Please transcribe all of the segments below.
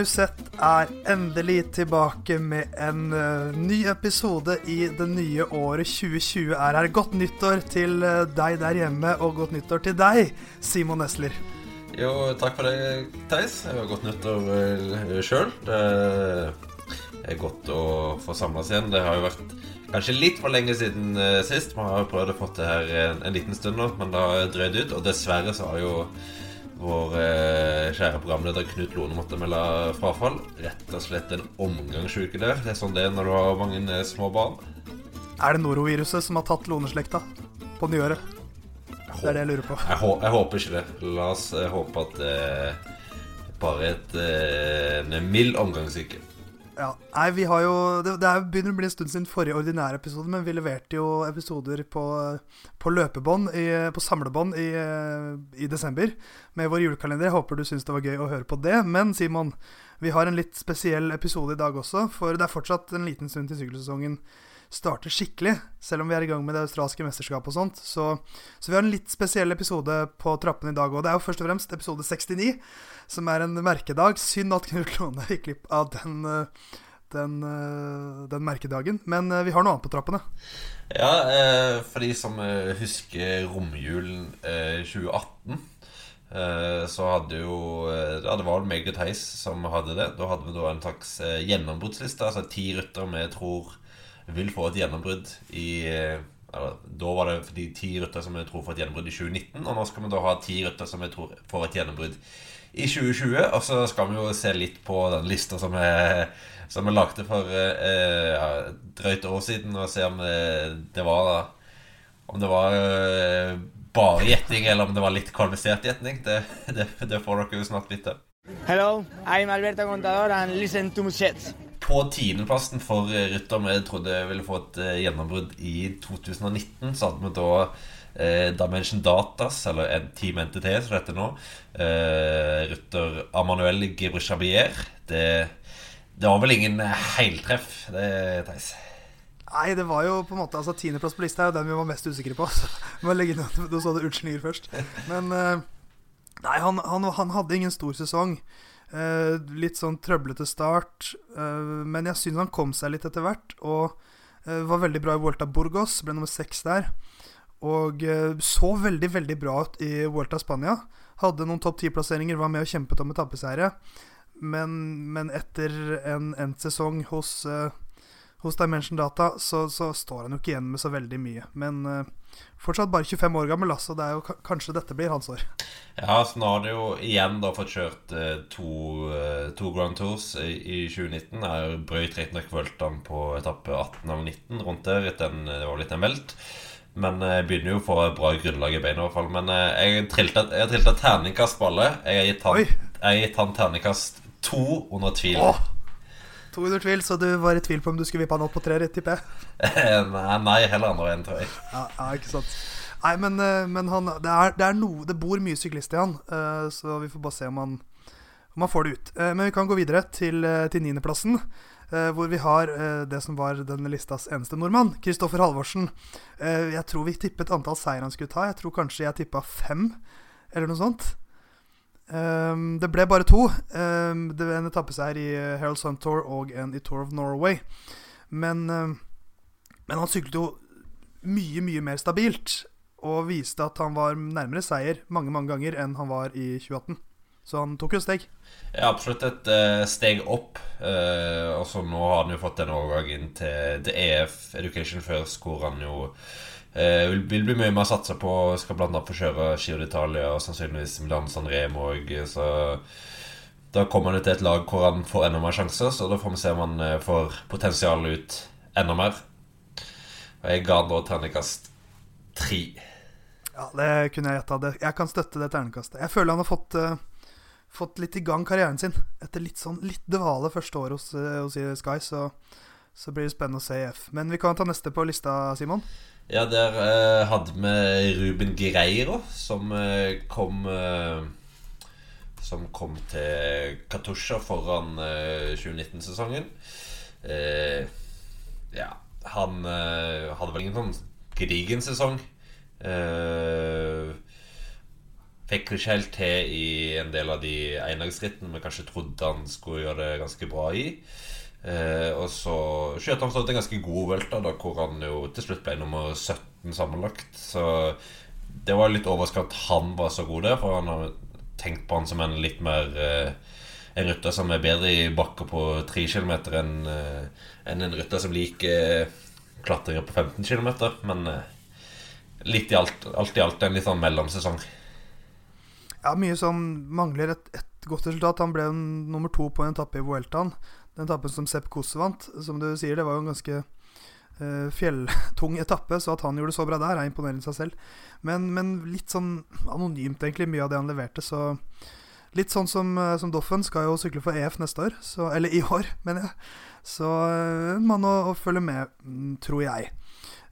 Musett er endelig tilbake med en uh, ny episode i det nye året 2020 er her. Godt nyttår til uh, deg der hjemme, og godt nyttår til deg, Simon Nesler. Jo, takk for det, Theis. Godt nyttår uh, sjøl. Det er godt å få samles igjen. Det har jo vært kanskje litt for lenge siden sist. Vi har jo prøvd å få det her en, en liten stund nå, men det har drøyd ut. Og dessverre så har jo vår eh, kjære programleder Knut Lone måtte melde frafall. Rett og slett en omgangsuke der. Det er sånn det er når du har mange eh, små barn. Er det noroviruset som har tatt Lone-slekta på nyåret? Det er det jeg lurer på. Jeg, jeg håper ikke det. La oss eh, håpe at det eh, bare et, eh, en mild omgangsuke. Ja, nei, vi har jo Det, det begynner å bli en stund siden forrige ordinære episode, men vi leverte jo episoder på, på løpebånd, på samlebånd, i, i, desember med vår julekalender. Jeg håper du syns det var gøy å høre på det. Men Simon, vi har en litt spesiell episode i dag også, for det er fortsatt en liten stund til sykkelsesongen starter skikkelig, selv om vi er i gang med det australske mesterskapet og sånt. Så, så, vi har en litt spesiell episode på trappene i dag òg. Det er jo først og fremst episode 69, som er en merkedag. Synd at Knut Låne gikk glipp av den, eh, den, eh, den, merkedagen. Men eh, vi har noe annet på trappene. Ja, for de som husker romjulen 2018 så hadde jo ja, Det var vel og Heis som hadde det. Da hadde vi da en slags gjennombruddsliste. Altså ti rytter vi tror vil få et gjennombrudd i eh, Da var det de ti rutter som jeg tror får et gjennombrudd i 2019. Og nå skal vi da ha ti rutter som jeg tror får et gjennombrudd i 2020. Og så skal vi jo se litt på den lista som jeg, som jeg lagde for eh, ja, drøyt år siden, og se om det, eh, det var Om det var eh, bare gjetning, eller om det var litt kvalifisert gjetning. Det, det, det får dere jo snart vite. Hello, I'm Alberto Contador and listen to Musets. På tiendeplassen for rytter vi trodde ville få et uh, gjennombrudd i 2019, så hadde vi da uh, Dimension Datas, eller Team NTT, som det heter nå. Uh, rytter Amanuel Gebrishabier. Det, det var vel ingen heiltreff, det, Theis? Nei, det var jo på en måte Altså Tiendeplass på lista er jo den vi var mest usikre på. Så må legge inn Du så det først. Men Nei, han, han, han hadde ingen stor sesong. Uh, litt sånn trøblete start, uh, men jeg syns han kom seg litt etter hvert. Og uh, var veldig bra i Vuelta Burgos, ble nummer seks der. Og så veldig, veldig bra ut i Vuelta Spania. Hadde noen topp ti-plasseringer, var med og kjempet om etappeseiere. Men, men etter en endt sesong hos, hos Dimension Data, så, så, står han jo ikke igjen med så veldig mye. Men fortsatt bare 25 år gammel, så det er jo kanskje dette blir hans år. Ja, så nå har de jo igjen da fått kjørt eh, to, eh, to, Grand Tours i, i 2019. Jeg brøyt riktignok Vøltan på etappe 18 eller 19 rundt der. En, det var litt en velt. Men jeg begynner jo å få bra grunnlag i beina, i hvert fall. Men eh, jeg har trilta terningkast på alle. Jeg jeg har gitt han terningkast to under tvil. Åh. To under tvil, så du var i tvil på om du skulle vippe han opp på tre, tipper jeg? nei, nei, heller andre enn, jeg. Ja, ja, ikke sant Nei, men, eh, men han, det, er, det, er noe, det bor mye syklist i han, uh, så vi får bare se om han, om han får det ut. Men vi kan gå videre til, til niendeplassen, hvor vi har det som var denne listas eneste nordmann, Kristoffer Halvorsen. jeg tror vi tippet antall seier han skulle ta. Jeg tror kanskje jeg tippa fem, eller noe sånt. Um, det ble bare to. Um, det ble en etappeseier i Herald Sun Tour og en i Tour of Norway. Men, um, men han syklet jo mye, mye mer stabilt. Og viste at han var nærmere seier mange mange ganger enn han var i 2018. Så han tok jo steg. Ja, absolutt et uh, steg opp. Uh, og så nå har han jo fått en overgang inn til, til EF Education First, hvor han jo Eh, vil, bli mye mer satsa på. Skal bl.a. få kjøre Giro d'Italia og sannsynligvis Milan San Remo òg. Da kommer han ut til et lag hvor han får enda mer sjanser. Så da får vi se om han eh, får potensial ut enda mer. Og jeg ga da terningkast tre. Ja, det kunne jeg gjetta. Jeg kan støtte det terningkastet. Jeg føler han har fått, uh, fått litt i gang karrieren sin. Etter litt sånn litt dvale første år hos, hos Sky, så, så blir det spennende å se i F. Men vi kan ta neste på lista, Simon. Ja, der eh, hadde vi Ruben Gereiro, som eh, kom eh, Som kom til Katusha foran 2019-sesongen. Eh, ja, han eh, hadde vel ingen sånn gedigen sesong. fikk ikke helt til i en del av de endagsrittene vi kanskje trodde han skulle gjøre det ganske bra i. Eh, og så skjøt han en ganske god velt, da, hvor han jo til slutt ble nummer 17 sammenlagt. Så det var litt overraskende at han var så god der, for han har tenkt på han som en litt mer eh, En rytter som er bedre i bakker på 3 km enn eh, enn en rytter som liker klatringer på 15 km. Men eh, litt i alt, alt i alt en litt sånn mellomsesong. Ja, mye som mangler et, et godt resultat. Han ble nummer to på en etappe i Vueltaen. Den etappen som Sepp Koss vant. Som du sier, det var jo en ganske uh, fjelltung etappe, så at han gjorde det så bra der, er imponerende i seg selv. Men, men, litt sånn anonymt, egentlig, mye av det han leverte. Så litt sånn som, uh, som Doffen skal jo sykle for EF neste år. Så, eller i år, mener jeg. Så uh, en mann å, å, følge med, mm, tror jeg.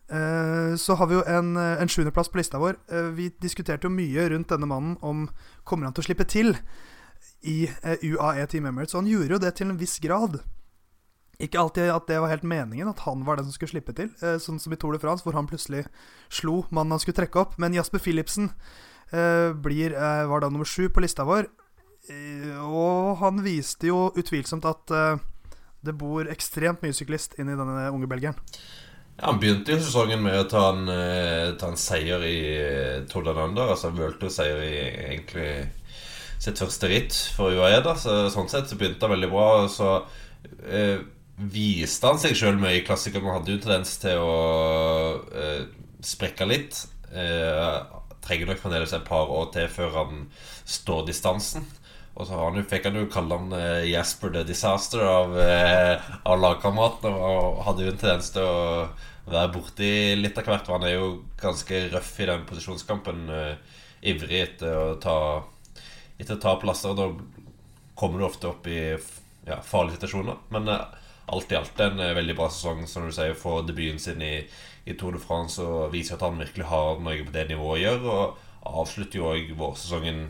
Så har vi jo en, en sjuendeplass på lista vår. Vi diskuterte jo mye rundt denne mannen om kommer han til å slippe til i UAE Team Emirates. Og han gjorde jo det til en viss grad. Ikke alltid at det var helt meningen, at han var den som skulle slippe til. Eh, sånn som i Tour de France, hvor han plutselig slo mannen han skulle trekke opp. Men Jasper Philipsen eh, blir, eh, var da nummer sju på lista vår. Og han viste jo utvilsomt at det bor ekstremt mye syklist inni denne unge belgieren. Ja, han begynte jo sesongen med å ta en, ta en seier i Tour de Lander. Altså World-seier i egentlig sitt første ritt for UAE. da Så Sånn sett så begynte han veldig bra. Så eh, viste han seg sjøl mye i klassikeren. Han hadde jo tendens til å eh, sprekke litt. Eh, trenger nok fremdeles et par år til før han står distansen. Og så han, fikk han jo kalle han eh, Jasper the Disaster av, eh, av lagkameratene. Og hadde jo en tendens til å være borti litt av hvert. For han er jo ganske røff i den posisjonskampen. Eh, ivrig etter å ta, etter å ta plasser. Da kommer du ofte opp i ja, farlige situasjoner. Men eh, alt i alt en eh, veldig bra sesong, som du sier, for debuten sin i, i, Tour de France og viser at han virkelig har noe på det nivået å gjøre. Og avslutter jo òg vårsesongen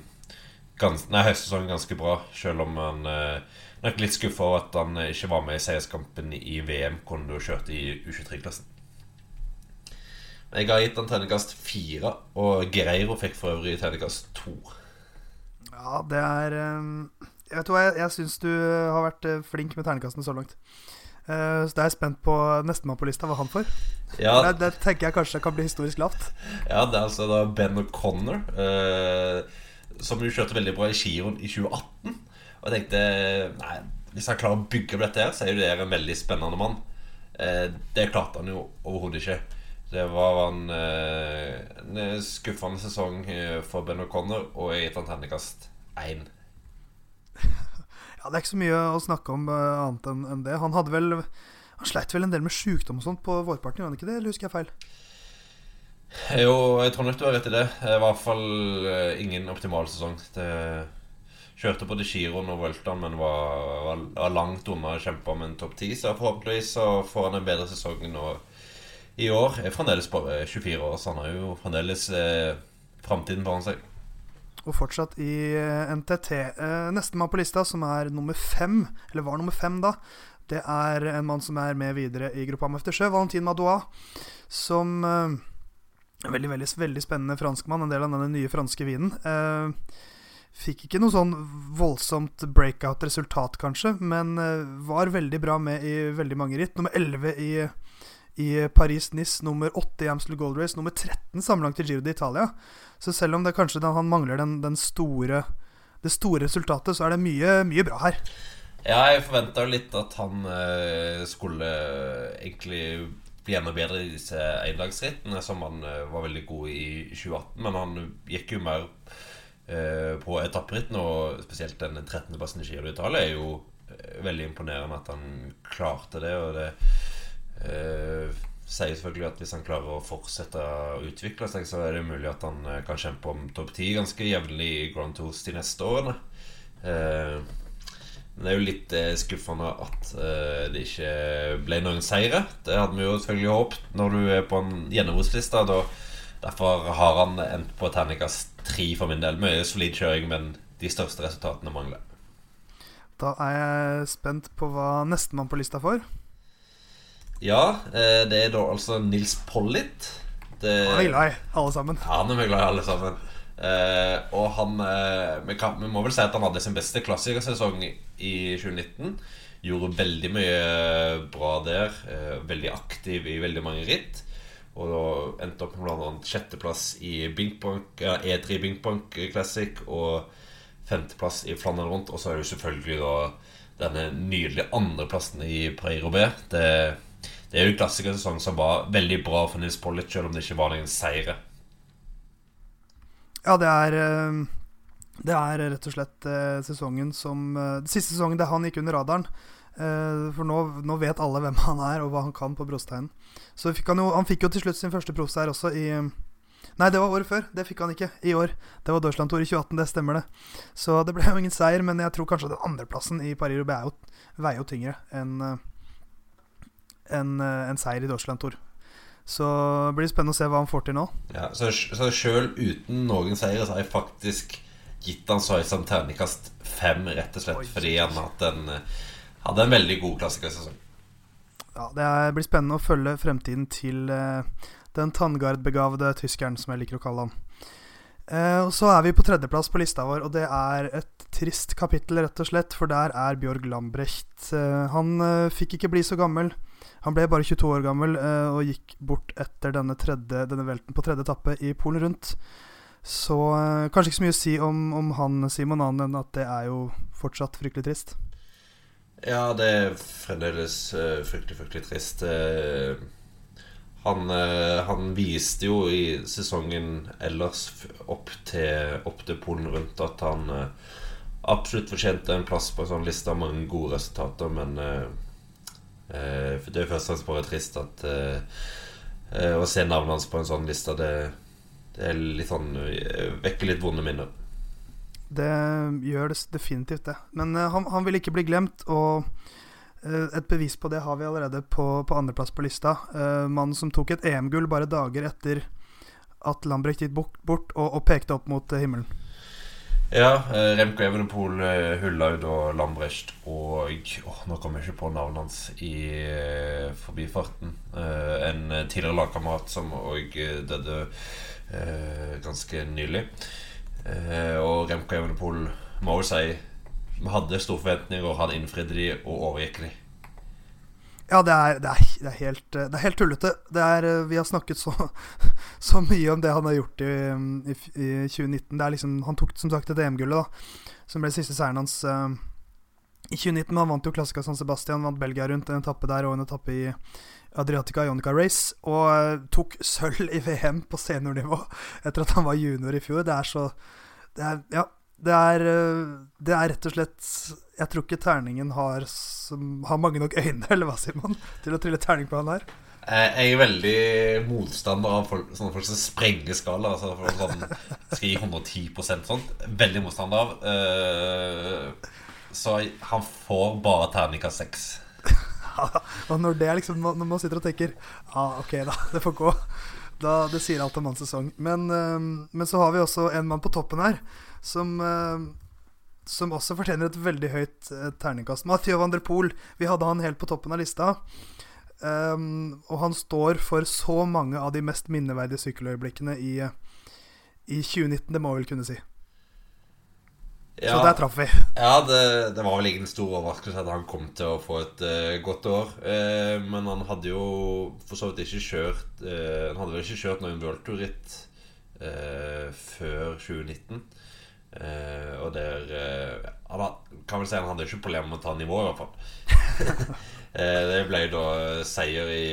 Nei, høstsesongen ganske bra, selv om han eh, nok litt skuffa over at han ikke var med i seierskampen i VM, hvor han kjørte i U23-klassen. Jeg har gitt han terningkast fire, og Gereiro fikk for øvrig terningkast to. Ja, det er um Vet hva, jeg, jeg syns du har vært eh, flink med ternekastene så langt. Uh, så da er jeg spent på nestemann på lista, hva han får. Ja. Det, det, tenker jeg kanskje kan bli historisk lavt. Ja, det er altså da Ben O'Connor, uh, som jo kjørte veldig bra i Giroen i 2018. Og jeg tenkte nei, hvis han klarer å bygge opp dette her, så er jo det en veldig spennende mann. Uh, det klarte han jo overhodet ikke. Det var en, en skuffende sesong for Ben O'Connor, og jeg gitt han terningkast én. Ja, Det er ikke så mye å snakke om annet enn det. Han hadde vel Han sleit vel en del med sykdom og sånt på vårparten, gjorde han ikke det? Eller husker jeg feil? Jo, jeg tror nok du har rett i det. Det var i hvert fall ingen optimal sesong. Det Kjørte både giroen og Vueltaen, men var, var, var, langt unna å kjempe om en topp ti. Så forhåpentligvis så får han en bedre sesong nå i år. Er fremdeles bare 24 år, så han har jo fremdeles eh, framtiden foran seg og fortsatt i eh, NTT. Eh, Nestemann på lista, som er nummer fem, eller var nummer fem da, det er en mann som er med videre i gruppa med Eftersjø, Valentin Madoua, som eh, Veldig, veldig, veldig spennende franskmann, en del av denne nye franske vinen. Eh, fikk ikke noe sånn voldsomt breakout-resultat, kanskje, men eh, var veldig bra med i veldig mange ritt. Nummer 11 i i Paris-Nice, nummer 8 i Amstel Gold Race, nummer 13 sammenlagt i Giro d'Italia. Så selv om det kanskje den, han mangler den, den, store, det store resultatet, så er det mye, mye bra her. Ja, jeg forventa litt at han eh, skulle egentlig bli enda bedre i disse endagsrittene, som han eh, var veldig god i 2018. Men han gikk jo mer eh, på etapperitten, og spesielt den 13.-plassen i Giro d'Italia er jo eh, veldig imponerende at han klarte det. Og det eh, sier selvfølgelig at hvis han klarer å fortsette å utvikle seg, så er det mulig at han eh, kan kjempe om topp ti ganske jevnlig i Grand Tours de neste årene. Eh, men det er jo litt eh, skuffende at eh, det ikke ble noen seire. Det hadde vi jo selvfølgelig håpet når du er på en gjennombrudsliste. Derfor har han endt på terningkast tre for min del. Mye solid kjøring, men de største resultatene mangler. Da er jeg spent på hva nestemann på lista får. Ja, eh, det er da altså Nils Pollitt. Det, han er glad i alle sammen. Ja, han er glad i alle sammen. Eh, og han eh, vi, kan, vi må vel si at han hadde sin beste klassikersesong i 2019. Gjorde veldig mye bra der. Eh, veldig aktiv i veldig mange ritt. Og da endte opp med bl.a. sjetteplass i Binkbank, ja, E3 Binkbank Classic og femteplass i Flandern rundt. Og så er det jo selvfølgelig da denne nydelige andreplassen i Paris Roubais. Det, det er jo en klassikersesong som var veldig bra for Nils Pollitt, selv om det ikke var noen seire. Ja, det er eh, Det er rett og slett eh, sesongen som eh, Siste sesongen der han gikk under radaren. For nå, nå, vet alle hvem han er, og hva han kan på brosteinen. Så fikk han jo Han fikk jo til slutt sin første proffseier også i Nei, det var året før. Det fikk han ikke i år. Det var Deutschland Tour i 2018, det stemmer det. Så det ble jo ingen seier, men jeg tror kanskje den andreplassen i Paris Roubais veier jo tyngre enn en, en seier i Deutschland Tour. Så det blir spennende å se hva han får til nå. Ja, så, så sjøl uten noen seier så har jeg faktisk gitt han Soysan terningkast fem, rett og slett, Oi, fordi han en, hadde en veldig god klassikersesong. Ja, det blir spennende å følge fremtiden til uh, den tanngardbegavede tyskeren, som jeg liker å kalle han. Uh, og Så er vi på tredjeplass på lista vår, og det er et trist kapittel, rett og slett. For der er Bjørg Lambrecht. Uh, han fikk ikke bli så gammel. Han ble bare 22 år gammel uh, og gikk bort etter denne, tredje, denne, velten på tredje etappe i Polen rundt. Så uh, kanskje ikke så mye å si om, om han, Simon, annet enn at det er jo fortsatt fryktelig trist. Ja, det er fremdeles uh, fryktelig, fryktelig trist. Han, han, viste jo i sesongen ellers opp til, opp til Polen rundt at han absolutt fortjente en plass på en sånn liste av mange gode resultater, men Eh, for Det er først og fremst bare trist at eh, eh, å se navnet hans på en sånn liste, det, det er litt sånn vekker litt vonde minner. Det gjør det definitivt, det. Men han, han, vil ikke bli glemt, og et bevis på det har vi allerede på, på andreplass på lista. Mannen som tok et EM-gull bare dager etter at Lambrecht gikk bort, og, og pekte opp mot himmelen. Ja, eh, Remco Evenepool, eh, Hullaud og Lambrecht og oh, Nå kommer jeg ikke på navnet hans i uh, forbifarten. En tidligere lagkamerat som òg døde ganske nylig. og Remco Evenepool må jo si Vi hadde store forventninger, og han innfridde de og overgikk de. Ja, det er, det, er, det, er helt, det er, helt, tullete. Er, vi har snakket så, så, mye om det han har gjort i, i, i 2019. Liksom, han tok som sagt et EM-gullet, som ble siste seieren hans uh, i 2019. Han vant jo Klassika San Sebastian, vant Belgia rundt en etappe der og en etappe i Adriatica Ionica Race. Og tok sølv i VM på seniornivå etter at han var junior i fjor. Det er så det er, Ja, det er, eh, det er, rett og slett Jeg tror ikke terningen har, har mange nok øyne, eller hva, Simon, til å trille terning på han her. Jeg er veldig motstander av folk, sånne folk som sprenger skala. Altså folk sånn, skal gi 110 sånt. Veldig motstander av. Eh, så han får bare terningkast seks. og når det er liksom Når man sitter og tenker ah, Ok, da, det får gå. Da, det sier alt om hans sesong. Men, eh, men så har vi også en mann på toppen her som, uh, som også fortjener et veldig høyt uh, terningkast. Mathieu van der Poel, vi hadde han helt på toppen av lista. Um, og han står for så mange av de mest minneverdige sykkeløyeblikkene i, i 2019, det må vi vel kunne si. Ja, så der traff vi. Ja, det, det, var vel ingen stor overraskelse at han kom til å få et uh, godt år. Uh, men han hadde jo for så vidt ikke kjørt uh, Han hadde vel ikke kjørt noen worldtour-ritt før 2019. Uh, og der uh, Han kan vel si han hadde ikke problemer med å ta nivå, i hvert fall. uh, det ble da seier i,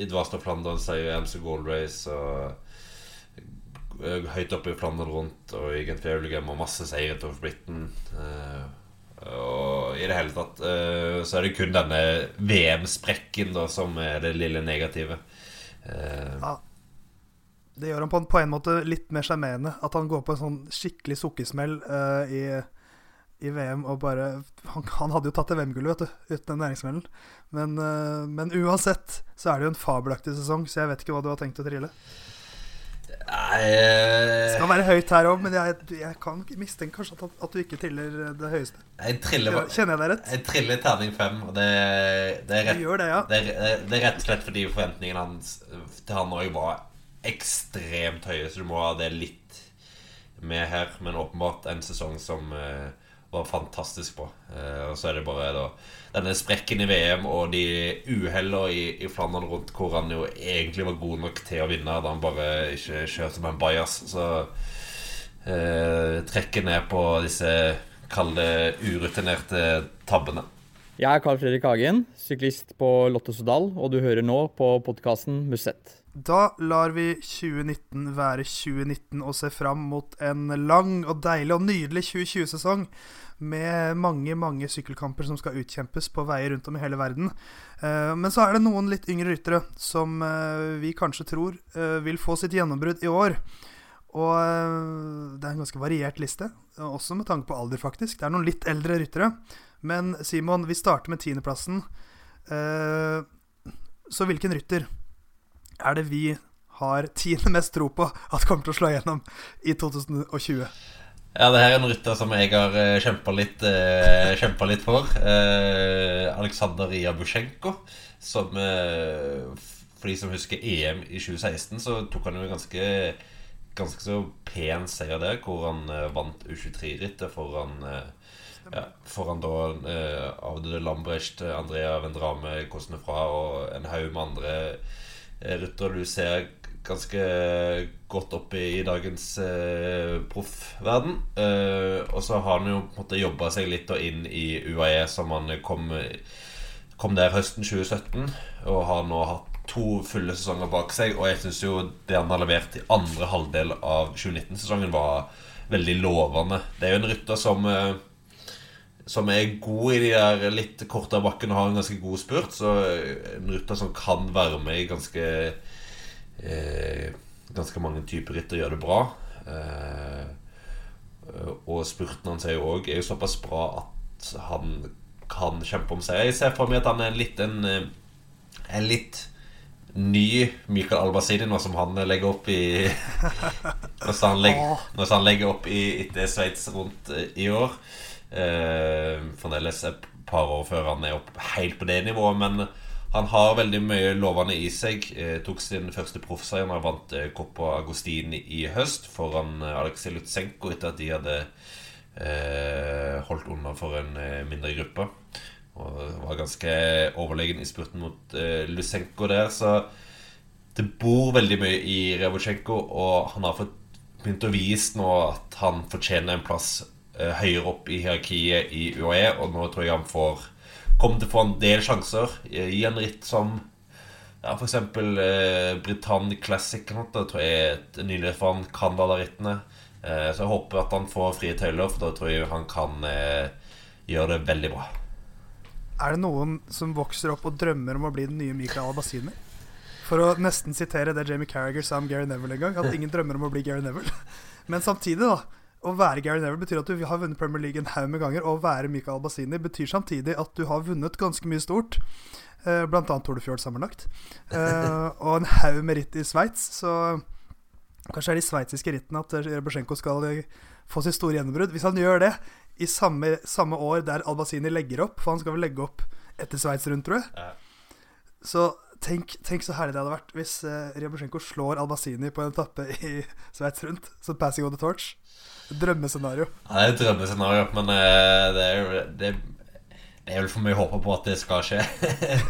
i Dvarstad Flandern, seier i MC Gold Race og høyt oppe i Flandern rundt og i Gent Faulegem og masse seire til Britain. og i det hele tatt så er det kun denne VM-sprekken da som er det lille negative. ja det gjør han på en, på en måte litt mer sjarmerende. At han går på en sånn skikkelig sukkersmell uh, i, i, VM og bare Han, han hadde jo tatt VM-gullet, vet du, uten den næringsmellen. Men, uh, men, uansett så er det jo en fabelaktig sesong, så jeg vet ikke hva du har tenkt å trille. Nei Det skal være høyt her òg, men jeg, jeg, kan mistenke kanskje at, at, du ikke triller det høyeste. Jeg triller, Kjenner jeg deg rett? Jeg triller terning fem, og det, det, er rett, det, ja. det, er, det, er, rett og slett fordi forventningene hans til han òg var ekstremt høye, så du må ha det litt med her, men åpenbart en sesong som eh, var fantastisk bra. Eh, og så er det bare da denne sprekken i VM og de uhellene i, i Flandern rundt hvor han jo egentlig var god nok til å vinne, da han bare ikke kjørte med en bajas. Så eh, trekket ned på disse kalde, urutinerte tabbene. Jeg er Carl Fredrik Hagen, syklist på Lotto Sodal, og du hører nå på podkasten Musett. Da lar vi 2019 være 2019 og ser fram mot en lang og deilig og nydelig 2020-sesong med mange mange sykkelkamper som skal utkjempes på veier rundt om i hele verden. Eh, men så er det noen litt yngre ryttere som eh, vi kanskje tror eh, vil få sitt gjennombrudd i år. Og det er en ganske variert liste, også med tanke på alder, faktisk. Det er noen litt eldre ryttere. Men Simon, vi starter med tiendeplassen. Så hvilken rytter er det vi har tiende mest tro på at kommer til å slå gjennom i 2020? Ja, det her er en rytter som jeg har uh, kjempa litt, eh, litt, for. Eh, Aleksandr Jabusjenko. Som For de som husker EM i 2016, så tok han jo ganske Ganske så pen seier der, hvor han vant U23-rittet foran ja, foran da eh, avdøde Lambrecht, Andrea Vendrame Kosnefra og en haug med andre Eh, og du ser ganske godt opp i, i dagens eh, proffverden. Eh, og så har han jo på en seg litt inn i UAE, som han kom, kom der høsten 2017. Og har nå hatt to fulle sesonger bak seg. Og jeg syns jo det han har levert i andre halvdel av 2019-sesongen, var veldig lovende. Det er jo en rytter som eh, som er god i de der litt kortere bakkene og har en ganske god spurt. Så en rytter som kan være med i ganske eh, Ganske mange typer ritt og gjøre det bra. Eh, og spurten hans er jo òg er jo såpass bra at han kan kjempe om seg. Jeg ser for meg at han er litt en, en litt ny Michael Albasini nå som han legger opp i Når han legger, når han legger opp i etter Sveits rundt i år. Eh, fremdeles et par år før han er opp helt på det nivået. Men han har veldig mye lovende i seg. Eh, tok sin første proffseier da han vant eh, Agostini i høst foran eh, Aleksej Lutsenko etter at de hadde eh, holdt unna for en mindre gruppe. Og var ganske overlegen i spurten mot Lutsenko der. Så det bor veldig mye i Revosjenko, og han har begynt å vise nå at han fortjener en plass høyere opp i hierarkiet i UAE, og nå tror jeg han får kommer til å få en del sjanser i en ritt som ja, f.eks. Eh, Britannia Classic. Da tror jeg er et nylig for Canada-rittene. Eh, så jeg håper at han får frie tøyler, for da tror jeg han kan eh, gjøre det veldig bra. Er det noen som vokser opp og drømmer om å bli den nye Mikael Albasini? For å nesten sitere det Jamie Carriager sa om Gary Neville en gang, at ingen drømmer om å bli Gary Neville. Men samtidig, da å være Gary Neville betyr at du har vunnet Premier League en haug med ganger. Og å være Michael Albasini betyr samtidig at du har vunnet ganske mye stort. Eh, blant annet Tour de Fjord sammenlagt. Eh, og en haug med ritt i Sveits. Så kanskje er det de sveitsiske rittene at Rebosjenko skal få sitt store gjennombrudd. Hvis han gjør det i samme, samme, år der Albasini legger opp, for han skal vel legge opp etter Sveits rundt, tror jeg. Så tenk, tenk, så herlig det hadde vært hvis uh, Rebosjenko slår Albasini på en etappe i Sveits rundt. Som passing of the torch. Drømmescenario. Ja, det er et drømmescenario, men uh, det, er jo, det, det er vel for mye å håpe på at det skal skje.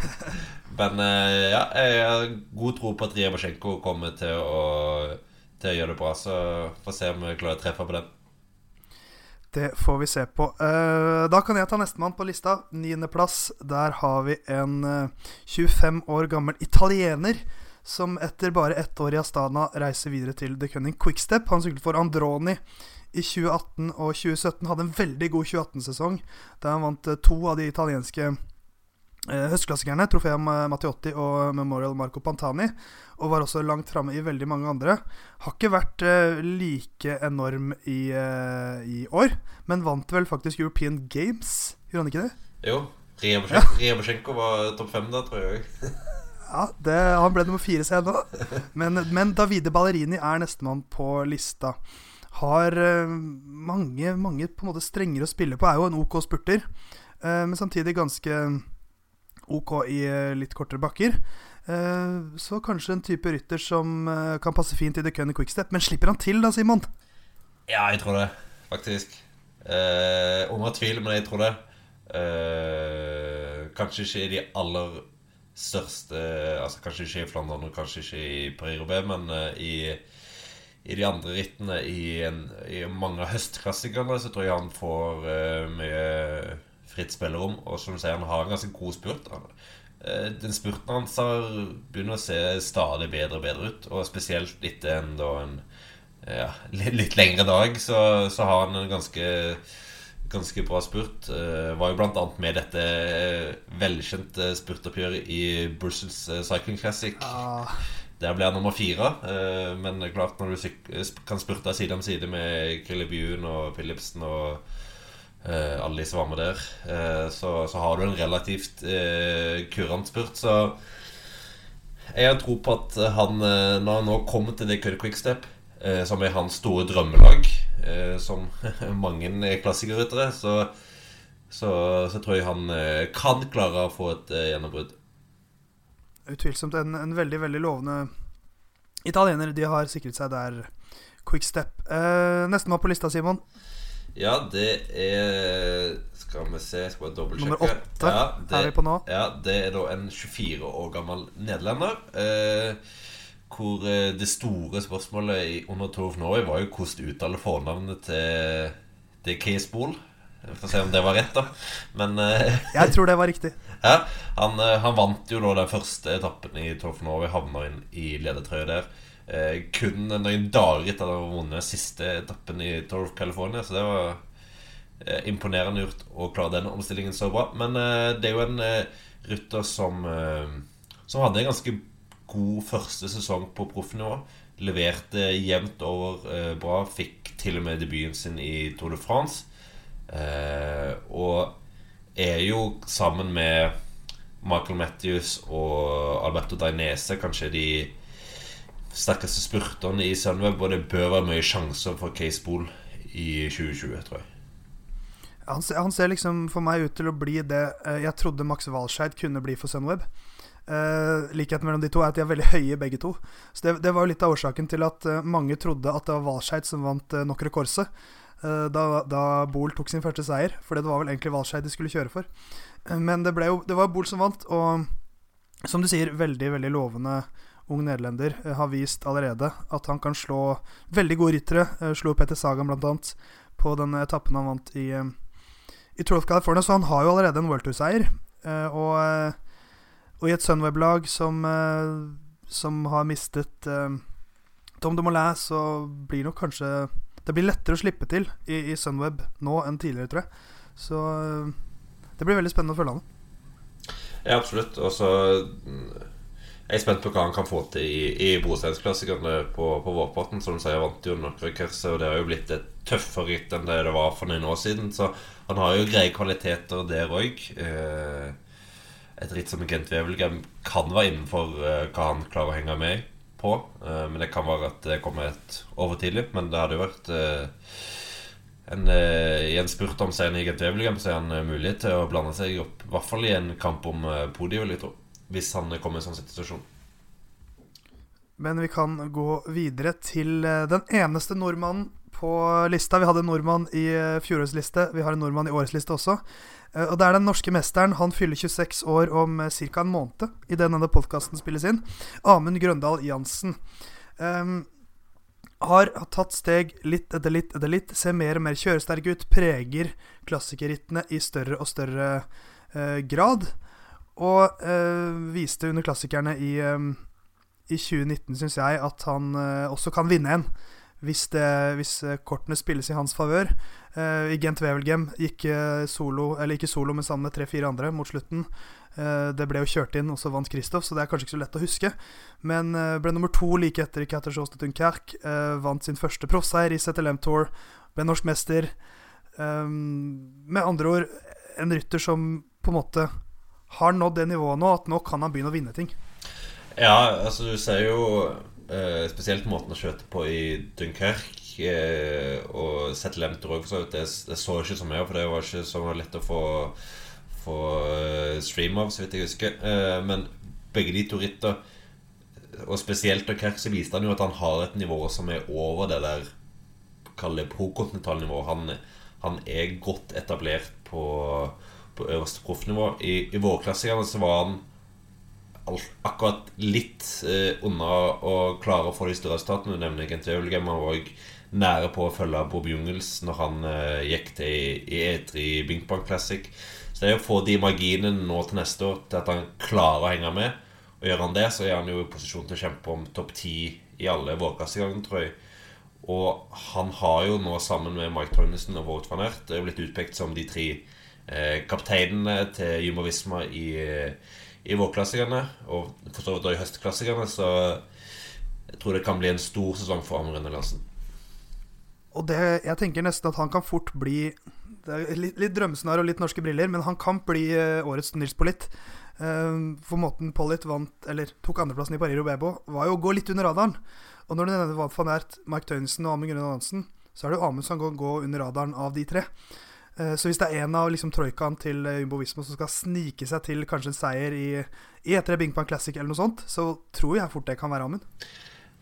men uh, ja, jeg har god tro på at Rebosjenko kommer til å, til å gjøre det bra. Så får se om vi klarer å treffe på den. Det får vi se på. Uh, da kan jeg ta nestemann på lista. Niendeplass. Der har vi en uh, 25 år gammel italiener som etter bare ett år i Astana reiser videre til The Cunning Quickstep. Han syklet for Androni i 2018 og 2017. Hadde en veldig god 2018-sesong der han vant uh, to av de italienske høstklassikerne, Trofea Mattiotti og Memorial Marco Pantani og var også langt framme i veldig mange andre. Har ikke vært uh, like enorm i, uh, i, år, men vant vel faktisk European Games, gjorde han ikke det? Jo. Riabosjenko var topp fem da, tror jeg. ja, det, han ble nummer fire seg ennå. Men, men Davide Ballerini er nestemann på lista. Har mange, mange på en måte strenger å spille på. Er jo en OK spurter, men samtidig ganske OK i litt kortere bakker. Eh, så kanskje en type rytter som eh, kan passe fint i The Cunny Quickstep. Men slipper han til da, Simon? Ja, jeg tror det, faktisk. Eh, under tvil, men jeg tror det. Eh, kanskje ikke i de aller største Altså Kanskje ikke i Flandern og kanskje ikke i Paris-Roubais, men eh, i, i de andre rittene i, en, i mange av høstklassikerne så tror jeg han får eh, mye fritt spillerom. Og som du sier, han har en ganske god spurt. Eh, den spurten hans har begynner å se stadig bedre og bedre ut. Og spesielt etter en, da, en ja, litt, litt lengre dag, så, så har han en ganske ganske bra spurt. Uh, var jo annet med dette velkjente spurtoppgjøret i Brussels Cycling Classic. Ah. Der ble han nummer fire. Men det er klart når du kan spurte side om side med Krille Bjuen og Philipsen og alle de som var med der, så, så, har du en relativt kurant spurt. Så jeg har tro på at han, når han nå kommer til det Cut Quickstep, som er hans store drømmelag eh, som mange klassikerryttere, så, så, så, tror jeg han eh, kan klare å få et eh, gjennombrudd. Utvilsomt en, en, veldig, veldig lovende italiener. De har sikret seg der quickstep. Eh, Nestemann på lista, Simon? Ja, det er Skal vi se, skal bare dobbeltsjekke. Nummer åtte ja, det, er vi på nå. Ja, det er da en 24 år gammel nederlender. Eh, hvor eh, det store spørsmålet under Tour of Norway var jo hvordan uttale fornavnet til, til Case Bool. For å se om det var rett, da. Men uh, Jeg tror det var riktig. Ja, han, uh, han, vant jo da den første etappen i Tour of Norway, havna inn i ledertrøya der. Uh, kun noen dager etter at han vunnet siste etappen i Tour of California. Så det var imponerende gjort å klare den omstillingen så bra. Men det er jo en rytter som, som hadde en ganske god første sesong på proffnivå. Leverte jevnt over eh, bra. Fikk til og med debuten sin i Tour de France. Eh, og er jo sammen med Michael Matthews og Alberto Dainese kanskje de sterkeste spurterne i Sunweb, og det bør være mye sjanser for Case Pool i 2020, tror jeg. Han ser, han ser, liksom for meg ut til å bli det eh, jeg trodde Max Walscheid kunne bli for Sunweb. Uh, likheten mellom de to er at de er veldig høye, begge to. Så Det, det var jo litt av årsaken til at uh, mange trodde at det var Walscheid som vant uh, Nokre Korse. uh, da, da Bol tok sin første seier. For det var vel egentlig Walscheid de skulle kjøre for. men det, jo, det var Bol som vant, og som du sier, veldig, veldig lovende ung nederlender. har vist allerede at han kan slå veldig gode ryttere. slo Peter Sagan bl.a. på den etappen han vant i, i Tour California, så han har jo allerede en World Tour-seier. og og i et Sunweb-lag som, som har mistet Tom Dumoulin, så blir nok kanskje Det blir lettere å slippe til i, i Sunweb nå enn tidligere, tror jeg. Så det blir veldig spennende å følge han. Ja, absolutt. Og så mm, jeg er spent på hva han kan få til i, i brosteinsklassikerne på, på Vårparten. Som du sier, vant jo noen kurser, og det har jo blitt et tøffere ritt enn det det var for noen år siden. Så han har jo greie kvaliteter der òg. Eh, et ritt som Gent Wevelgem kan være innenfor uh, hva han klarer å henge med på. Uh, men det kan være at det kommer et over tidlig. Men det hadde jo vært en, I en spurt om seieren i Gent Wevelgem så er han mulig til å blande seg opp, i hvert fall i en kamp om podiet, vil jeg tro. Hvis han kommer i en sånn situasjon. Men vi kan gå videre til den eneste nordmannen på lista. Vi hadde en nordmann i fjorårets liste. Vi har en nordmann i årets liste også. Eh, og det er den norske mesteren. Han fyller 26 år om ca. en måned idet denne podkasten spilles inn. Amund Grøndal Jansen. Um, har tatt steg litt etter litt etter litt. Ser mer og mer kjøresterk ut. Preger klassikerrittene i større og større uh, grad. Og øh, viste under klassikerne i, øh, i 2019, syns jeg, at han også kan vinne en hvis, det, hvis kortene spilles i hans favør. I Gent Wevelgem gikk solo, eller ikke solo, men sammen med tre-fire andre mot slutten. Det ble jo kjørt inn, og så vant Kristoff, så det er kanskje ikke så lett å huske. Men ble nummer to like etter Catterjos de Dunkerque. vant sin første proffseier i ZLM Tour. Ble norsk mester. Med andre ord en rytter som på en måte har nådd det nivået nå at nå kan han begynne å vinne ting. Ja, altså du ser jo eh, spesielt måten å skjøte på i Dunkerque uh, og Settlemter òg, for så vidt. Det, så ikke så mye, for det var ikke så lett å få, få uh, stream av, så vidt jeg husker. men begge de to ritter, og spesielt Dunkerque, så viste han jo at han har et nivå som er over det der kall det pro-kontinentalnivå. Han, han er godt etablert på, på øverste proffnivå. I, i vårklassingene så var han akkurat litt eh, unna å klare å få de større resultatene. Nemlig nevner Gent Wevelgem. Han var òg nære på å følge Bob Jungels når han eh, gikk til i, i E3 Binkbank Classic. Så det er å få de marginene nå til neste år til at han klarer å henge med. Og gjør han det, så er han jo i posisjon til å kjempe om topp ti i alle vårklassigangene, tror jeg. Og han har jo nå, sammen med Mike Tønnesen og Wout van Ert, blitt utpekt som de tre eh, kapteinene til Jumovisma i, i vårklassikerne. Og for så vidt i høstklassikerne, så jeg tror det kan bli en stor sesong for Amund Larsen. Og det, jeg tenker nesten at han kan fort bli det er Litt, litt drømmesnar og litt norske briller, men han kan bli årets Nils Pollitt. For måten Pollitt vant, eller tok andreplassen i Paris Roubais var jo å gå litt under radaren. Og når du nevner van Ert, Mark Tønnesen og Amund Grønland Hansen, så er det jo Amund som kan gå under radaren av de tre. Uh, så hvis det er en av liksom, troikaen til Jumbo Visma som skal snike seg til kanskje en seier i, i E3 Bingpan Classic eller noe sånt, så tror jeg fort det kan være Amund.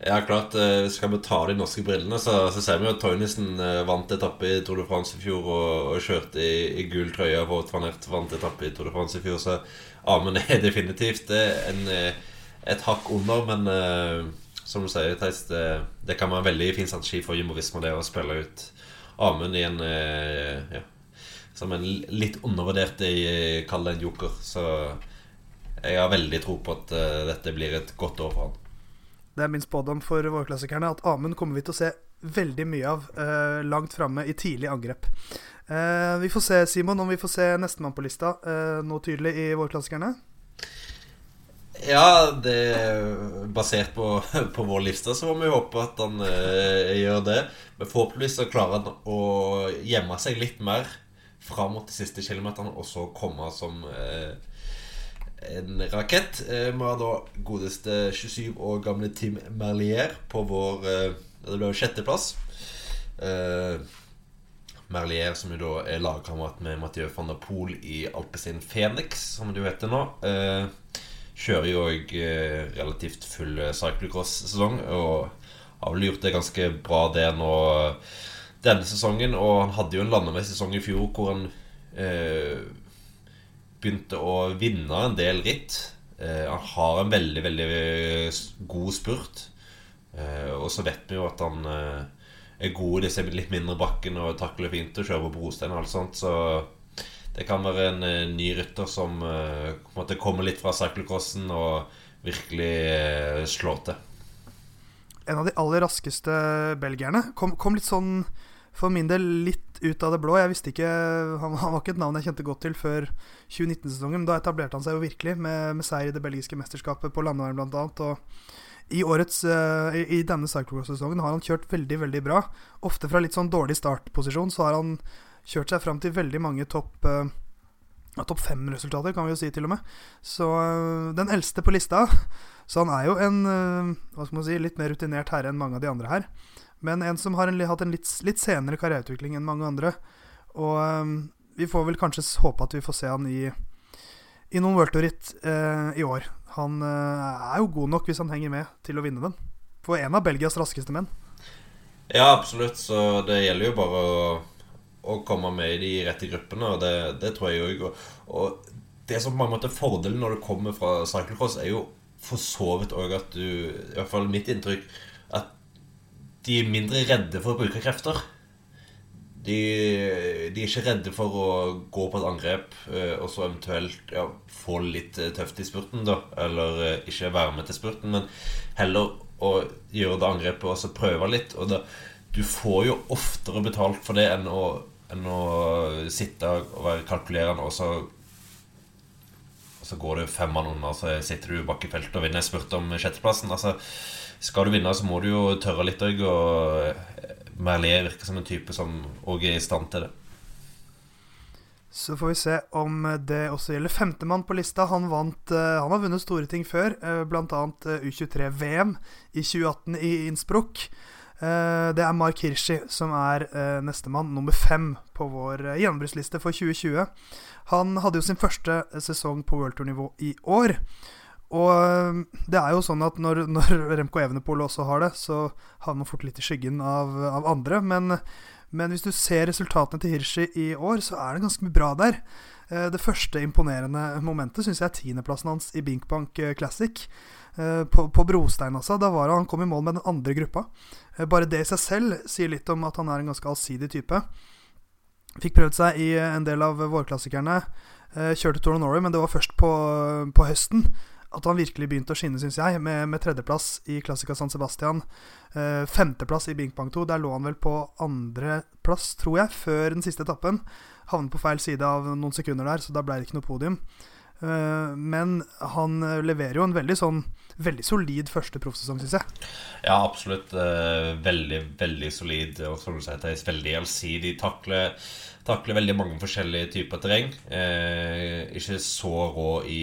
Ja, klart. Eh, skal vi ta de norske brillene, så, så ser vi jo at Toynisen eh, vant etappe i Tour de France i fjor og, og kjørte i, i gul trøye. Og Van Ert vant etappe i Tour de France i fjor, så Amund er definitivt en, eh, et hakk under. Men som du sier, Theis, det, det, kan være en veldig fin strategi for Jumbo Visma det å spille ut Amund i en ja, som en litt undervurdert Kall det en joker. Så jeg har veldig tro på at dette blir et godt år for han. Det er min spådom for vårklassikerne at Amund kommer vi til å se veldig mye av uh, langt framme i tidlig angrep. Uh, vi får se, Simon, om vi får se nestemann på lista uh, noe tydelig i vårklassikerne. Ja, det basert på, på vår liste så må vi håpe at han gjør det. Men forhåpentligvis så klarer han å gjemme seg litt mer fram mot de siste kilometerne, og så komme som eh, en rakett. Eh, vi har da godeste 27 år gamle Tim Merlier på vår eh, Det ble jo sjetteplass. Merlier, som jo da er lagkamerat med Mathieu van der Poel i Alpezin Phoenix, som det jo heter nå. Kjører jo òg relativt full cyclocross-sesong og har vel gjort det ganske bra, det nå denne sesongen. Og han hadde jo en landeveissesong i fjor hvor han eh, begynte å vinne en del ritt. Eh, han har en veldig, veldig god spurt. Eh, og så vet vi jo at han eh, er god i disse litt mindre bakkene og takler fint og kjører på brostein og alt sånt. Så det kan være en uh, ny rytter som kommer litt fra cyclocrossen og virkelig slår til. En av de aller raskeste belgierne kom, kom litt sånn for min del litt ut av det blå. Jeg visste ikke Han, var ikke et navn jeg kjente godt til før 2019-sesongen. Men Da etablerte han seg jo virkelig, med, med seier i det belgiske mesterskapet på landeveien bl.a. I, årets, uh, i, i denne cyclocross-sesongen har han kjørt veldig, veldig bra. Ofte fra litt sånn dårlig startposisjon så har han kjørt seg fram til veldig mange topp uh, Topp fem-resultater, kan vi jo si, til og med. Så uh, den eldste på lista. Så han er jo en hva skal man si, litt mer rutinert herre enn mange av de andre her. Men en som har en, hatt en litt, litt, senere karriereutvikling enn mange andre. Og um, vi får vel kanskje håpe at vi får se han i, i noen worldtour-ritt uh, i år. Han uh, er jo god nok, hvis han henger med, til å vinne den. For en av Belgias raskeste menn. Ja, absolutt. Så det gjelder jo bare å, å komme med i de rette gruppene, og det, det tror jeg òg. Og, og, det som på en måte er fordelen når du kommer fra cyclecross, er jo for så vidt òg at du I hvert fall mitt inntrykk de er mindre redde for å bruke krefter. De, de, er ikke redde for å gå på et angrep eh, og så eventuelt ja, få litt eh, tøft i spurten, da. Eller eh, ikke være med til spurten, men heller å gjøre det angrepet og så prøve litt. Og da, du får jo oftere betalt for det enn å, enn å sitte og være kalkulerende, og så og så går det fem mann under, og så sitter du bak i feltet og vinner spurt om sjetteplassen. Altså skal du vinne, så må du jo tørre litt òg. Og eh, Merlier virker som en type som òg er i stand til det. Så får vi se om det også gjelder femtemann på lista. Han, vant, eh, han har vunnet store ting før, eh, bl.a. U23-VM i 2018 i Innsbruck. Det er Mark Hirschi som er nestemann, nummer fem på vår gjennombruddsliste for 2020. Han hadde jo sin første sesong på worldtour-nivå i år. Og øh, det er jo sånn at når, når Remco Evenepool også har det, så havner man fort litt i skyggen av, av andre. Men, men, hvis du ser resultatene til Hirschi i år, så er det ganske mye bra der. Eh, det første imponerende momentet syns jeg er tiendeplassen hans i Binkbank eh, Classic. Eh, på, på, brostein, altså. Da var han, kom i mål med den andre gruppa. Bare det i seg selv sier litt om at han er en ganske allsidig type. Fikk prøvd seg i en del av vårklassikerne. Kjørte Tour Norway, men det var først på, på høsten at han virkelig begynte å skinne, syns jeg, med, med, tredjeplass i Classica San Sebastian. Eh, femteplass i Bing Bang 2. Der lå han vel på andreplass, tror jeg, før den siste etappen. Havnet på feil side av noen sekunder der, så da ble det ikke noe podium. Eh, men han leverer jo en veldig sånn Veldig solid første proffsesong, syns jeg. Ja, absolutt. Eh, veldig, veldig solid. Og Theis, veldig allsidig. Takler, takler veldig mange forskjellige typer terreng. Eh, ikke så rå i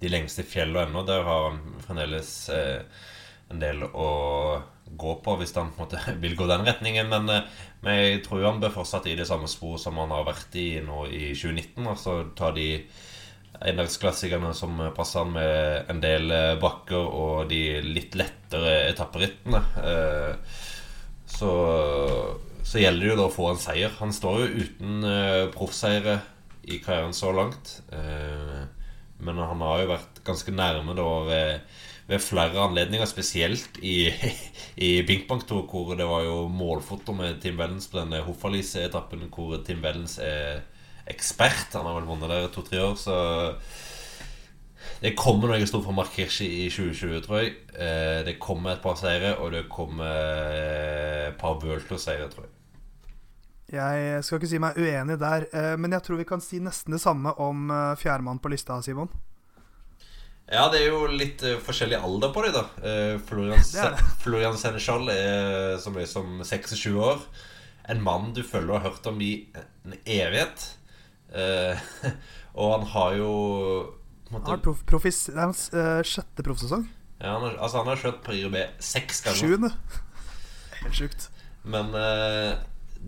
de lengste fjellene ennå. Der har han fremdeles eh, en del å gå på hvis han måte, vil gå den retningen. Men, eh, men, jeg tror han bør fortsatt i det samme spor som han har vært i nå i 2019. Altså ta de endagsklassikerne som passer han med en del eh, bakker og de litt lettere etapperittene. Eh, så, så gjelder det jo da å få en seier. Han står jo uten eh, proffseire i karrieren så langt. Eh, men han har jo vært ganske nærme da ved, ved flere anledninger, spesielt i, i Binkbank 2, hvor det var jo målfoto med Tim Wellens på denne Hoffalise-etappen, hvor Tim Wellens er ekspert. Han har vel vunnet der to-tre år, så det kommer noe stort fra Mark Hirschi i 2020, tror jeg. Eh, det kommer et par seire, og det kommer et par World-seire, tror jeg. Jeg skal ikke si meg uenig der, eh, men jeg tror vi kan si nesten det samme om eh, fjerdemann på lista, Simon. Ja, det er jo litt uh, forskjellig alder på dem, da. Florian, det det. Florian Senechal er så mye som 26 år. En mann du følger og har hørt om i en evighet. Og han har jo måtte... han prof, profis, Det er hans sjette proffsesong. Ja, han har, altså han har kjørt Prio B seks ganger. Sjuende. Helt sjukt. Men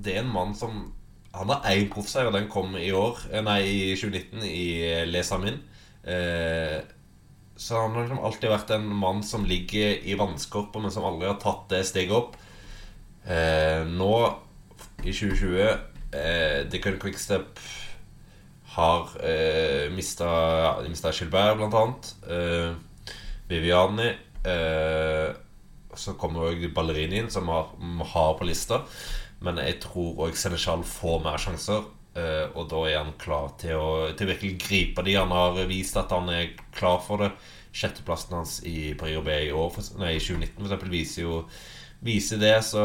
det er en mann som Han har én proffseier, den kom i år eh, Nei, i 2019, i Lesamin. Eh, så han har liksom alltid vært en mann som ligger i vannskorpa, men som aldri har tatt det steget opp. Eh, nå, i 2020, eh, Dickon Quickstep har eh, mista, mista Gilbert, blant annet. Eh, Viviani. Eh, så kommer òg Ballerini inn, som har, har på lista. Men jeg tror òg Senechal får mer sjanser. Uh, og da er han klar til å til virkelig gripe de. Han har vist at han er klar for det. Sjetteplassen hans i Paris B i år, nei, i 2019 for eksempel, viser jo viser det. Så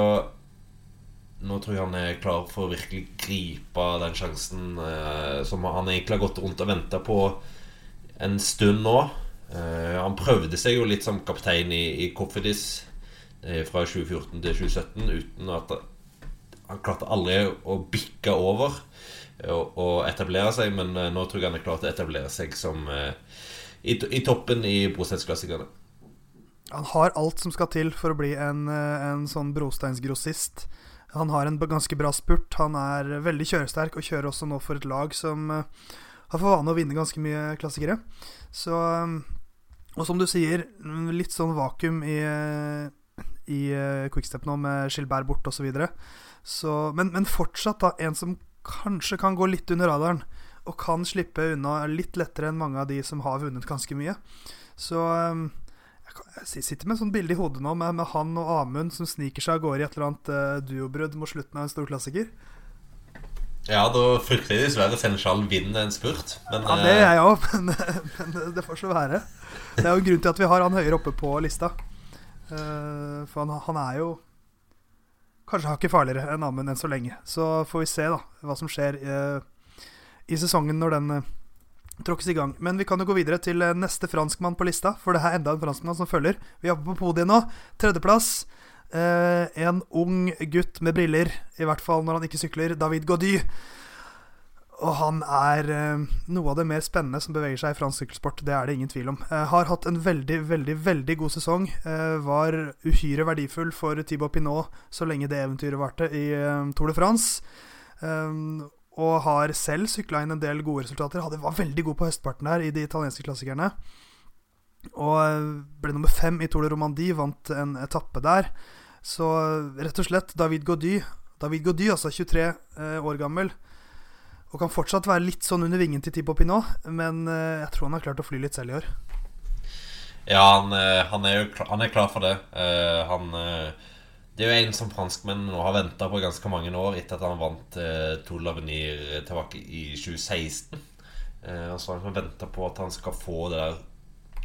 nå tror jeg han er klar for å virkelig gripe den sjansen uh, som han egentlig har gått rundt og venta på en stund nå. Uh, han prøvde seg jo litt som kaptein i, i Cofidis fra 2014 til 2017 uten at han klarte aldri å bikke over og, og, etablere seg, men eh, nå tror jeg han er klar til å etablere seg som uh, i, i, toppen i brosteinsklassikerne. Han har alt som skal til for å bli en, eh, en sånn brosteinsgrossist. Han har en ganske bra spurt. Han er veldig kjøresterk og kjører også nå for et lag som har for vane å vinne ganske mye klassikere. Så Og som du sier, litt sånn vakuum i, i Quickstep nå med Gilbert bort osv. Så men, men, fortsatt da, en som kanskje kan gå litt under radaren, og kan slippe unna litt lettere enn mange av de som har vunnet ganske mye. Så um, jeg sitter med et sånt bilde i hodet nå med, med, han og Amund som sniker seg av gårde i et eller annet uh, duobrudd mot slutten av en stor klassiker. Ja, da frykter jeg dessverre Senechal vinner en spurt. Men, ja, det er jeg òg, men, men, det får så være. Det er jo en grunn til at vi har han høyere oppe på lista. Uh, for han, han er jo kanskje hakket farligere enn Amund enn så lenge. Så får vi se da hva som skjer eh, i sesongen når den eh, tråkkes i gang. Men vi kan jo gå videre til eh, neste franskmann på lista, for det er enda en franskmann som følger. Vi er på podiet nå. Tredjeplass. Eh, en ung gutt med briller, i hvert fall når han ikke sykler. David Gaudy. Og han er eh, noe av det mer spennende som beveger seg i fransk sykkelsport. Det er det ingen tvil om. Eh, har hatt en veldig, veldig veldig god sesong. Eh, var uhyre verdifull for Thibaut Pinot så lenge det eventyret varte i Tour de France. Og har selv sykla inn en del gode resultater. Hadde, var veldig god på høstparten her i de italienske klassikerne. Og ble nummer fem i Tour de Romandie, vant en etappe der. Så rett og slett, David Gaudy, David Gaudy altså 23 eh, år gammel, og kan fortsatt være litt sånn under vingen til Tipo Pinot, men eh, jeg tror han har klart å fly litt selv i år. Ja, han, eh, han er jo klar, han er klar for det. Uh, han Det er jo en som franskmenn nå har venta på ganske mange år etter at han vant uh, Tour Lavenir tilbake i 2016. Uh, og så har han venta på at han skal få det der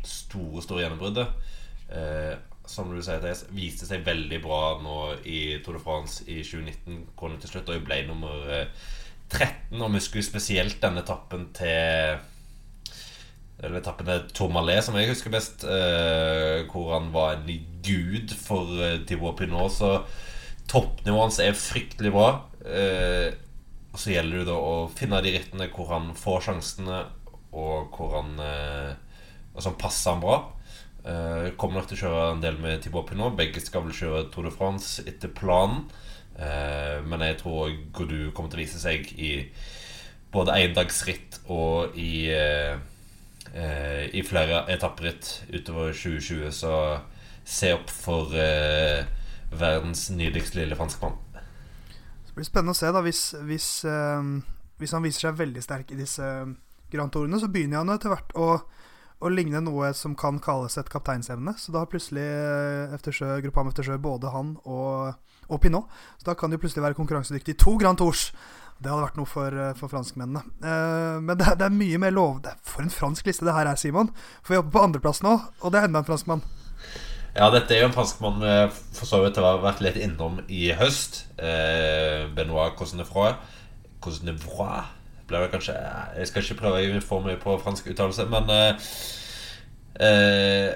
store, store gjennombruddet. Som du sier, det viste seg veldig bra nå i Tour de France i 2019. Kom til slutt, og ble nummer 13. Og vi husker spesielt denne etappen til eller etappen til Tourmalet, som jeg husker best, eh, hvor han var en gud for eh, Thibaut Pinot. Så toppnivået hans er fryktelig bra. Eh, og så gjelder det da å finne de rittene hvor han får sjansene, og hvor han eh, Og som passer han bra. Eh, kommer nok til å kjøre en del med Thibaut Pinot. Begge skal vel kjøre Tour de France etter planen. Eh, men jeg tror Godu kommer til å vise seg i både endagsritt og i eh, eh, i flere etapperitt utover 2020. Så se opp for verdens nydeligste lille franskmann. Det blir spennende å se da hvis, hvis, hvis han viser seg veldig sterk i disse Grand Tourene, så begynner han etter hvert å, å ligne noe som kan kalles et kapteinsevne. Så da har plutselig Eftersjø, Gruppam Eftersjø både han og, og Pinot. Så da kan de plutselig være konkurransedyktige i to Grand Tours. Det hadde vært noe for, for franskmennene. Eh, men det, det, er mye mer lov... For en fransk liste det her er, Simon. For vi er oppe på andreplass nå, og det er enda en franskmann. Ja, dette er jo en franskmann vi for så vidt har vært litt innom i høst. Eh, Benoit Cosnefroy. Cosnefroy det kanskje Jeg skal ikke prøve å få mye på fransk uttalelse, men eh, eh,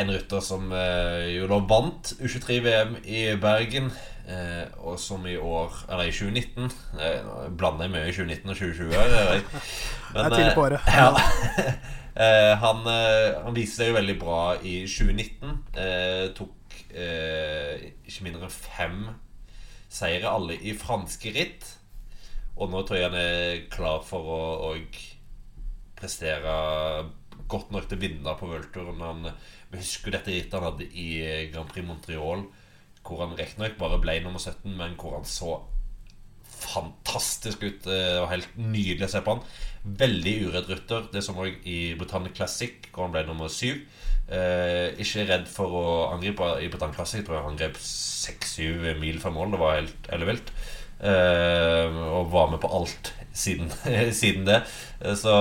En rytter som eh, jo da vant U23-VM i Bergen. Eh, og som i år Eller i 2019 eh, Blander jeg mye i 2019 og 2020. Men, det er tidlig på året. Ja. eh, han, han viste seg jo veldig bra i 2019. Eh, tok eh, ikke mindre enn fem seire, alle i franske ritt. Og nå tror jeg han er klar for å, prestere godt nok til å vinne på worldtouren. Vi husker dette rittet han hadde i Grand Prix Montreal hvor han riktignok bare ble nummer 17, men hvor han så fantastisk ut. Og helt nydelig å se på han. Veldig uredd rytter. Det som òg i Britannia Classic, hvor han ble nummer 7. Eh, ikke redd for å angripe i Britannia Classic. Jeg tror han angrep 6-7 mil fra mål. Det var helt ellevilt. Eh, og var med på alt siden, siden det. Eh, så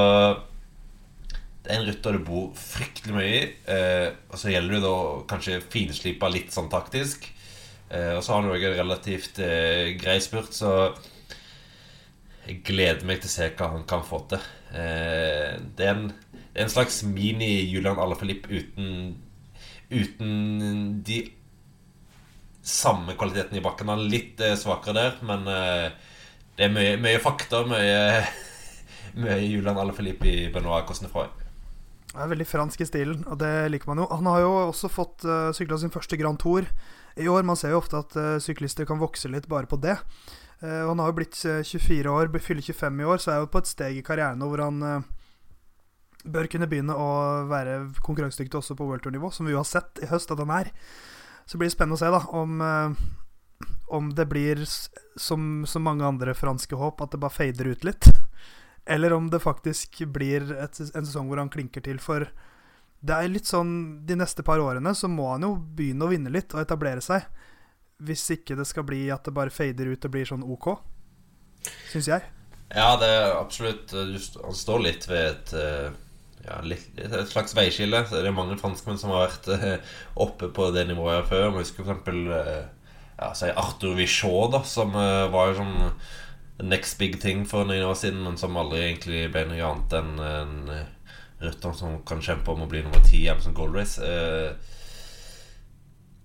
det er en rytter du bor fryktelig mye i. Eh, og så gjelder det da kanskje finslipa litt sånn taktisk. Eh, og så har han jo en relativt eh, grei spurt, så jeg gleder meg til å se hva han kan få til. Eh, det, er en, en, slags mini-Julian Alaphilippe uten, uten de samme kvaliteten i bakken. Han er litt eh, svakere der, men eh, det er mye, mye fakta. Mye, mye Julian Alaphilippe i Benoit Cosnefroy. Han er veldig fransk i stilen, og det liker man jo. Han har jo også fått uh, sykla sin første Grand Tour i år. Man ser jo ofte at uh, syklister kan vokse litt bare på det. Uh, han har jo blitt 24 år, fyller 25 i år, så er jo på et steg i karrieren hvor han bør kunne begynne å være konkurransedyktig også på World Tour-nivå, som vi jo har sett i høst at han er. Så blir det spennende å se da om, om det blir som så mange andre franske håp, at det bare fader ut litt eller om det faktisk blir et, en sesong hvor han klinker til. For det er litt sånn de neste par årene så må han jo begynne å vinne litt og etablere seg. Hvis ikke det skal bli at det bare fader ut og blir sånn OK. Syns jeg. Ja, det er absolutt Han står litt ved et eh, ja, litt, et slags veiskille. Det er mange franskmenn som har vært eh, oppe på det nivået før. Jeg husker f.eks. Eh, ja, Arthur Vichot, da, som var jo sånn next big thing for noen år siden, men som aldri egentlig ble noe annet enn en rytter som kan kjempe om å bli nummer ti i Amazon Gold Race. Eh,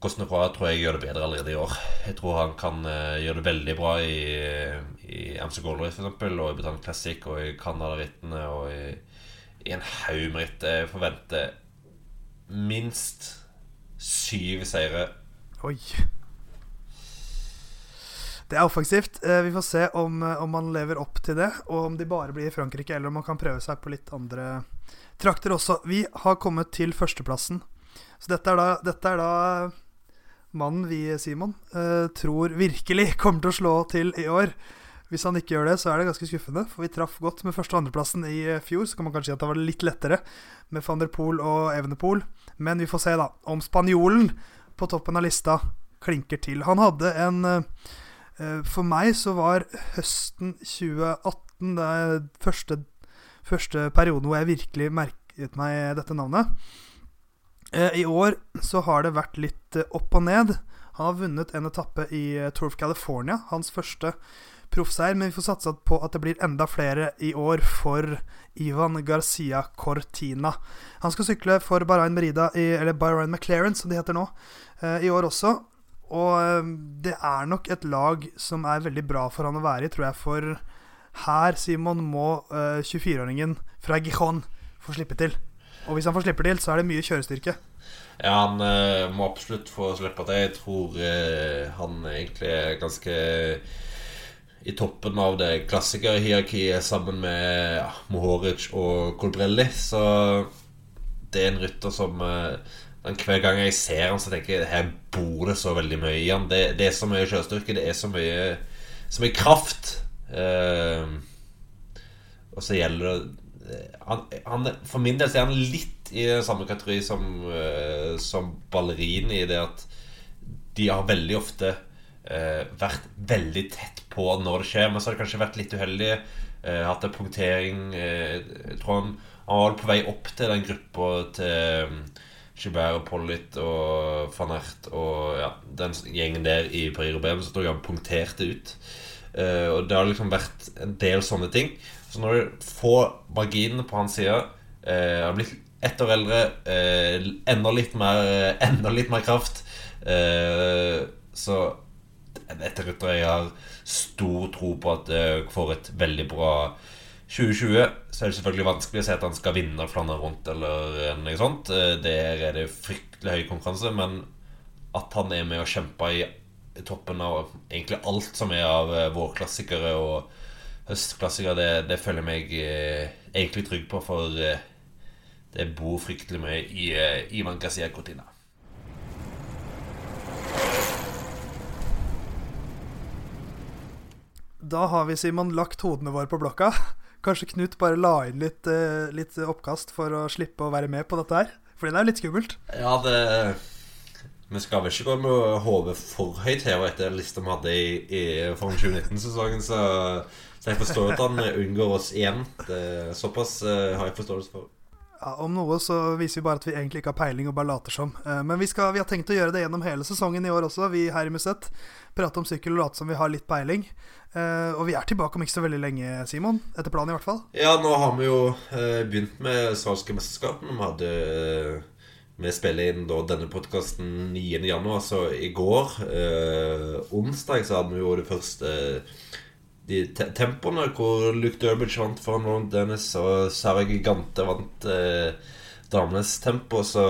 Cosnefroy tror jeg gjør det bedre allerede i år. Jeg tror han kan gjøre det veldig bra i, i Amazon Gold Race f.eks., og i Britannia Classic og i Canada-rittene og i, i en haug med ritt. Jeg forventer minst syv seire. Oi. Det er offensivt. Eh, vi får se om, eh, om man lever opp til det, og om de bare blir i Frankrike, eller om man kan prøve seg på litt andre trakter også. Vi har kommet til førsteplassen. Så dette er da, dette er da mannen vi, Simon, eh, tror virkelig kommer til å slå til i år. Hvis han ikke gjør det, så er det ganske skuffende. For vi traff godt med første- og andreplassen i eh, fjor. Så kan man kanskje si at det var litt lettere med van der Poel og Evenepool. Men vi får se, da, om spanjolen på toppen av lista klinker til. Han hadde en eh, eh, For meg så var høsten 2018 det første, første perioden hvor jeg virkelig merket meg dette navnet. I år så har det vært litt opp og ned. Han har vunnet en etappe i Tour of California, hans første proffseier, men vi får satsa på at det blir enda flere i år for Ivan Garcia Cortina. Han skal sykle for Bahrain Merida, i, eller Bahrain McLaren, som de heter nå, eh, i år også. Og eh, det er nok et lag som er veldig bra for han å være i, tror jeg. For her, Simon, må eh, 24-åringen fra Gijon få slippe til. Og hvis han får slippe til, så er det mye kjørestyrke. Ja, han eh, må absolutt få slippe til. Jeg tror eh, han egentlig er ganske i toppen av det klassikerhierarkiet sammen med ja, Mohoric og Colbrelli. Så det er en rytter som eh, den Hver gang jeg ser han så tenker jeg her bor det så veldig mye i han. Det, det er så mye kjørestyrke, det er så mye, så mye kraft. Eh, og så gjelder det han, han, For min del så er han litt i samme kategori som, eh, som Ballerini, i det at de har veldig ofte vært veldig tett på når det skjer, men så har det kanskje vært litt uheldig. Eh, hatt en punktering eh, Jeg tror han, han var på vei opp til den gruppa til Gilbert og Pollitt og van Ert og ja, den gjengen der i Paris-Roubais. Så tror jeg han punkterte ut. Eh, og det har liksom vært en del sånne ting. Så når du får marginene på hans side eh, Han har blitt ett år eldre, eh, enda, litt mer, enda litt mer kraft. Eh, så dette rytteret jeg har stor tro på at det får et veldig bra 2020. Så er det selvfølgelig vanskelig å si at han skal vinne Flandern rundt eller noe sånt. Eh, Der er det fryktelig høy konkurranse, men at han er med og kjemper i toppen av egentlig alt som er av eh, vårklassikere og høstklassikere, det, det føler jeg meg eh, egentlig trygg på, for eh, det bor fryktelig mye i eh, Ivan Gazia Cortina. Da har vi, Simon, lagt hodene våre på blokka. Kanskje Knut bare la inn litt, eh, litt oppkast for å slippe å være med på dette her? Fordi det er jo litt skummelt. Ja, det Vi skal vel ikke gå med hodet for høyt og etter den lista vi hadde i, i Form 2019-sesongen, så, så jeg forstår at han unngår oss igjen. Det, såpass eh, har jeg forståelse for. Ja, Om noe så viser vi bare at vi egentlig ikke har peiling og bare later som. Eh, Men vi, skal, vi har tenkt å gjøre det gjennom hele sesongen i år også, vi her i Musett. Prate om sykkel og late som vi har litt peiling. Eh, Og vi er tilbake om ikke så veldig lenge, Simon. Etter planen, i hvert fall. Ja, nå har vi jo eh, begynt med svenske mesterskapene. Vi hadde Vi spiller inn da denne podkasten 9.1., altså i går. Eh, onsdag så hadde vi jo det første de te tempoene hvor Luke Durbridge vant for Ron Dennis, og Sarah Gigante vant eh, damenes tempo, så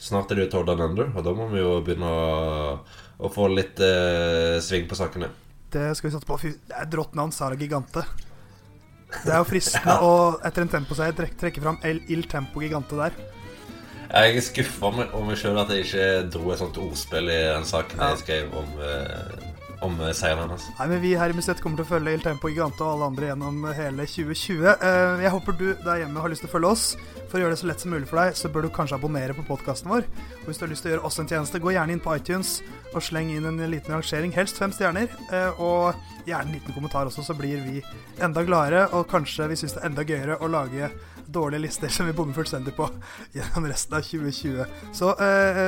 snart er det jo Tour Down ender og da må vi jo begynne å, å få litt eh, sving på sakene. Det skal vi satse på. Fy, det er et rått navn, Sarah Gigante. Det er jo fristende å etter en temposeier trekke, trekke fram El Il Tempo Gigante der. Jeg er skuffa over meg sjøl at jeg ikke dro et sånt ordspill i den saken Ja. jeg skrev om, eh, om eh, seieren hennes. Nei, men Vi her i Musett kommer til å følge Il Tempo Gigante og alle andre gjennom hele 2020. Eh, Jeg håper du der hjemme har lyst til å følge oss. For å gjøre det så lett som mulig for deg, så bør du kanskje abonnere på podkasten vår. Og hvis du har lyst til å gjøre oss en tjeneste, gå gjerne inn på iTunes og sleng inn en liten rangering. Helst fem stjerner. eh, Og gjerne en liten kommentar også, så blir vi enda gladere. Og kanskje vi syns det er enda gøyere å lage dårlige lister som vi bommer fullstendig på gjennom resten av 2020. Så eh,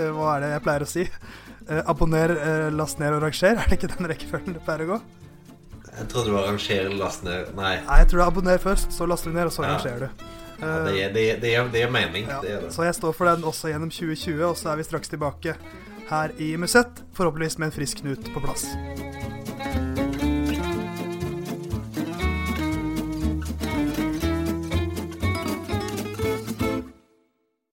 eh, hva er det jeg pleier å si? Eh, abonner, eh, last ned og ranger. Er det ikke den rekkefølgen det pleier å gå? Jeg trodde det var rangere, last ned Nei. Nei, jeg tror det er abonner først, så laster du ned, og så Ja. rangerer du. Ja, det, Eh, er- det, er- det, er- det er mening. ja, Det det. Så jeg står for den også gjennom 2020, og så er vi straks tilbake her i Musett. Forhåpentligvis med en frisk Knut på plass.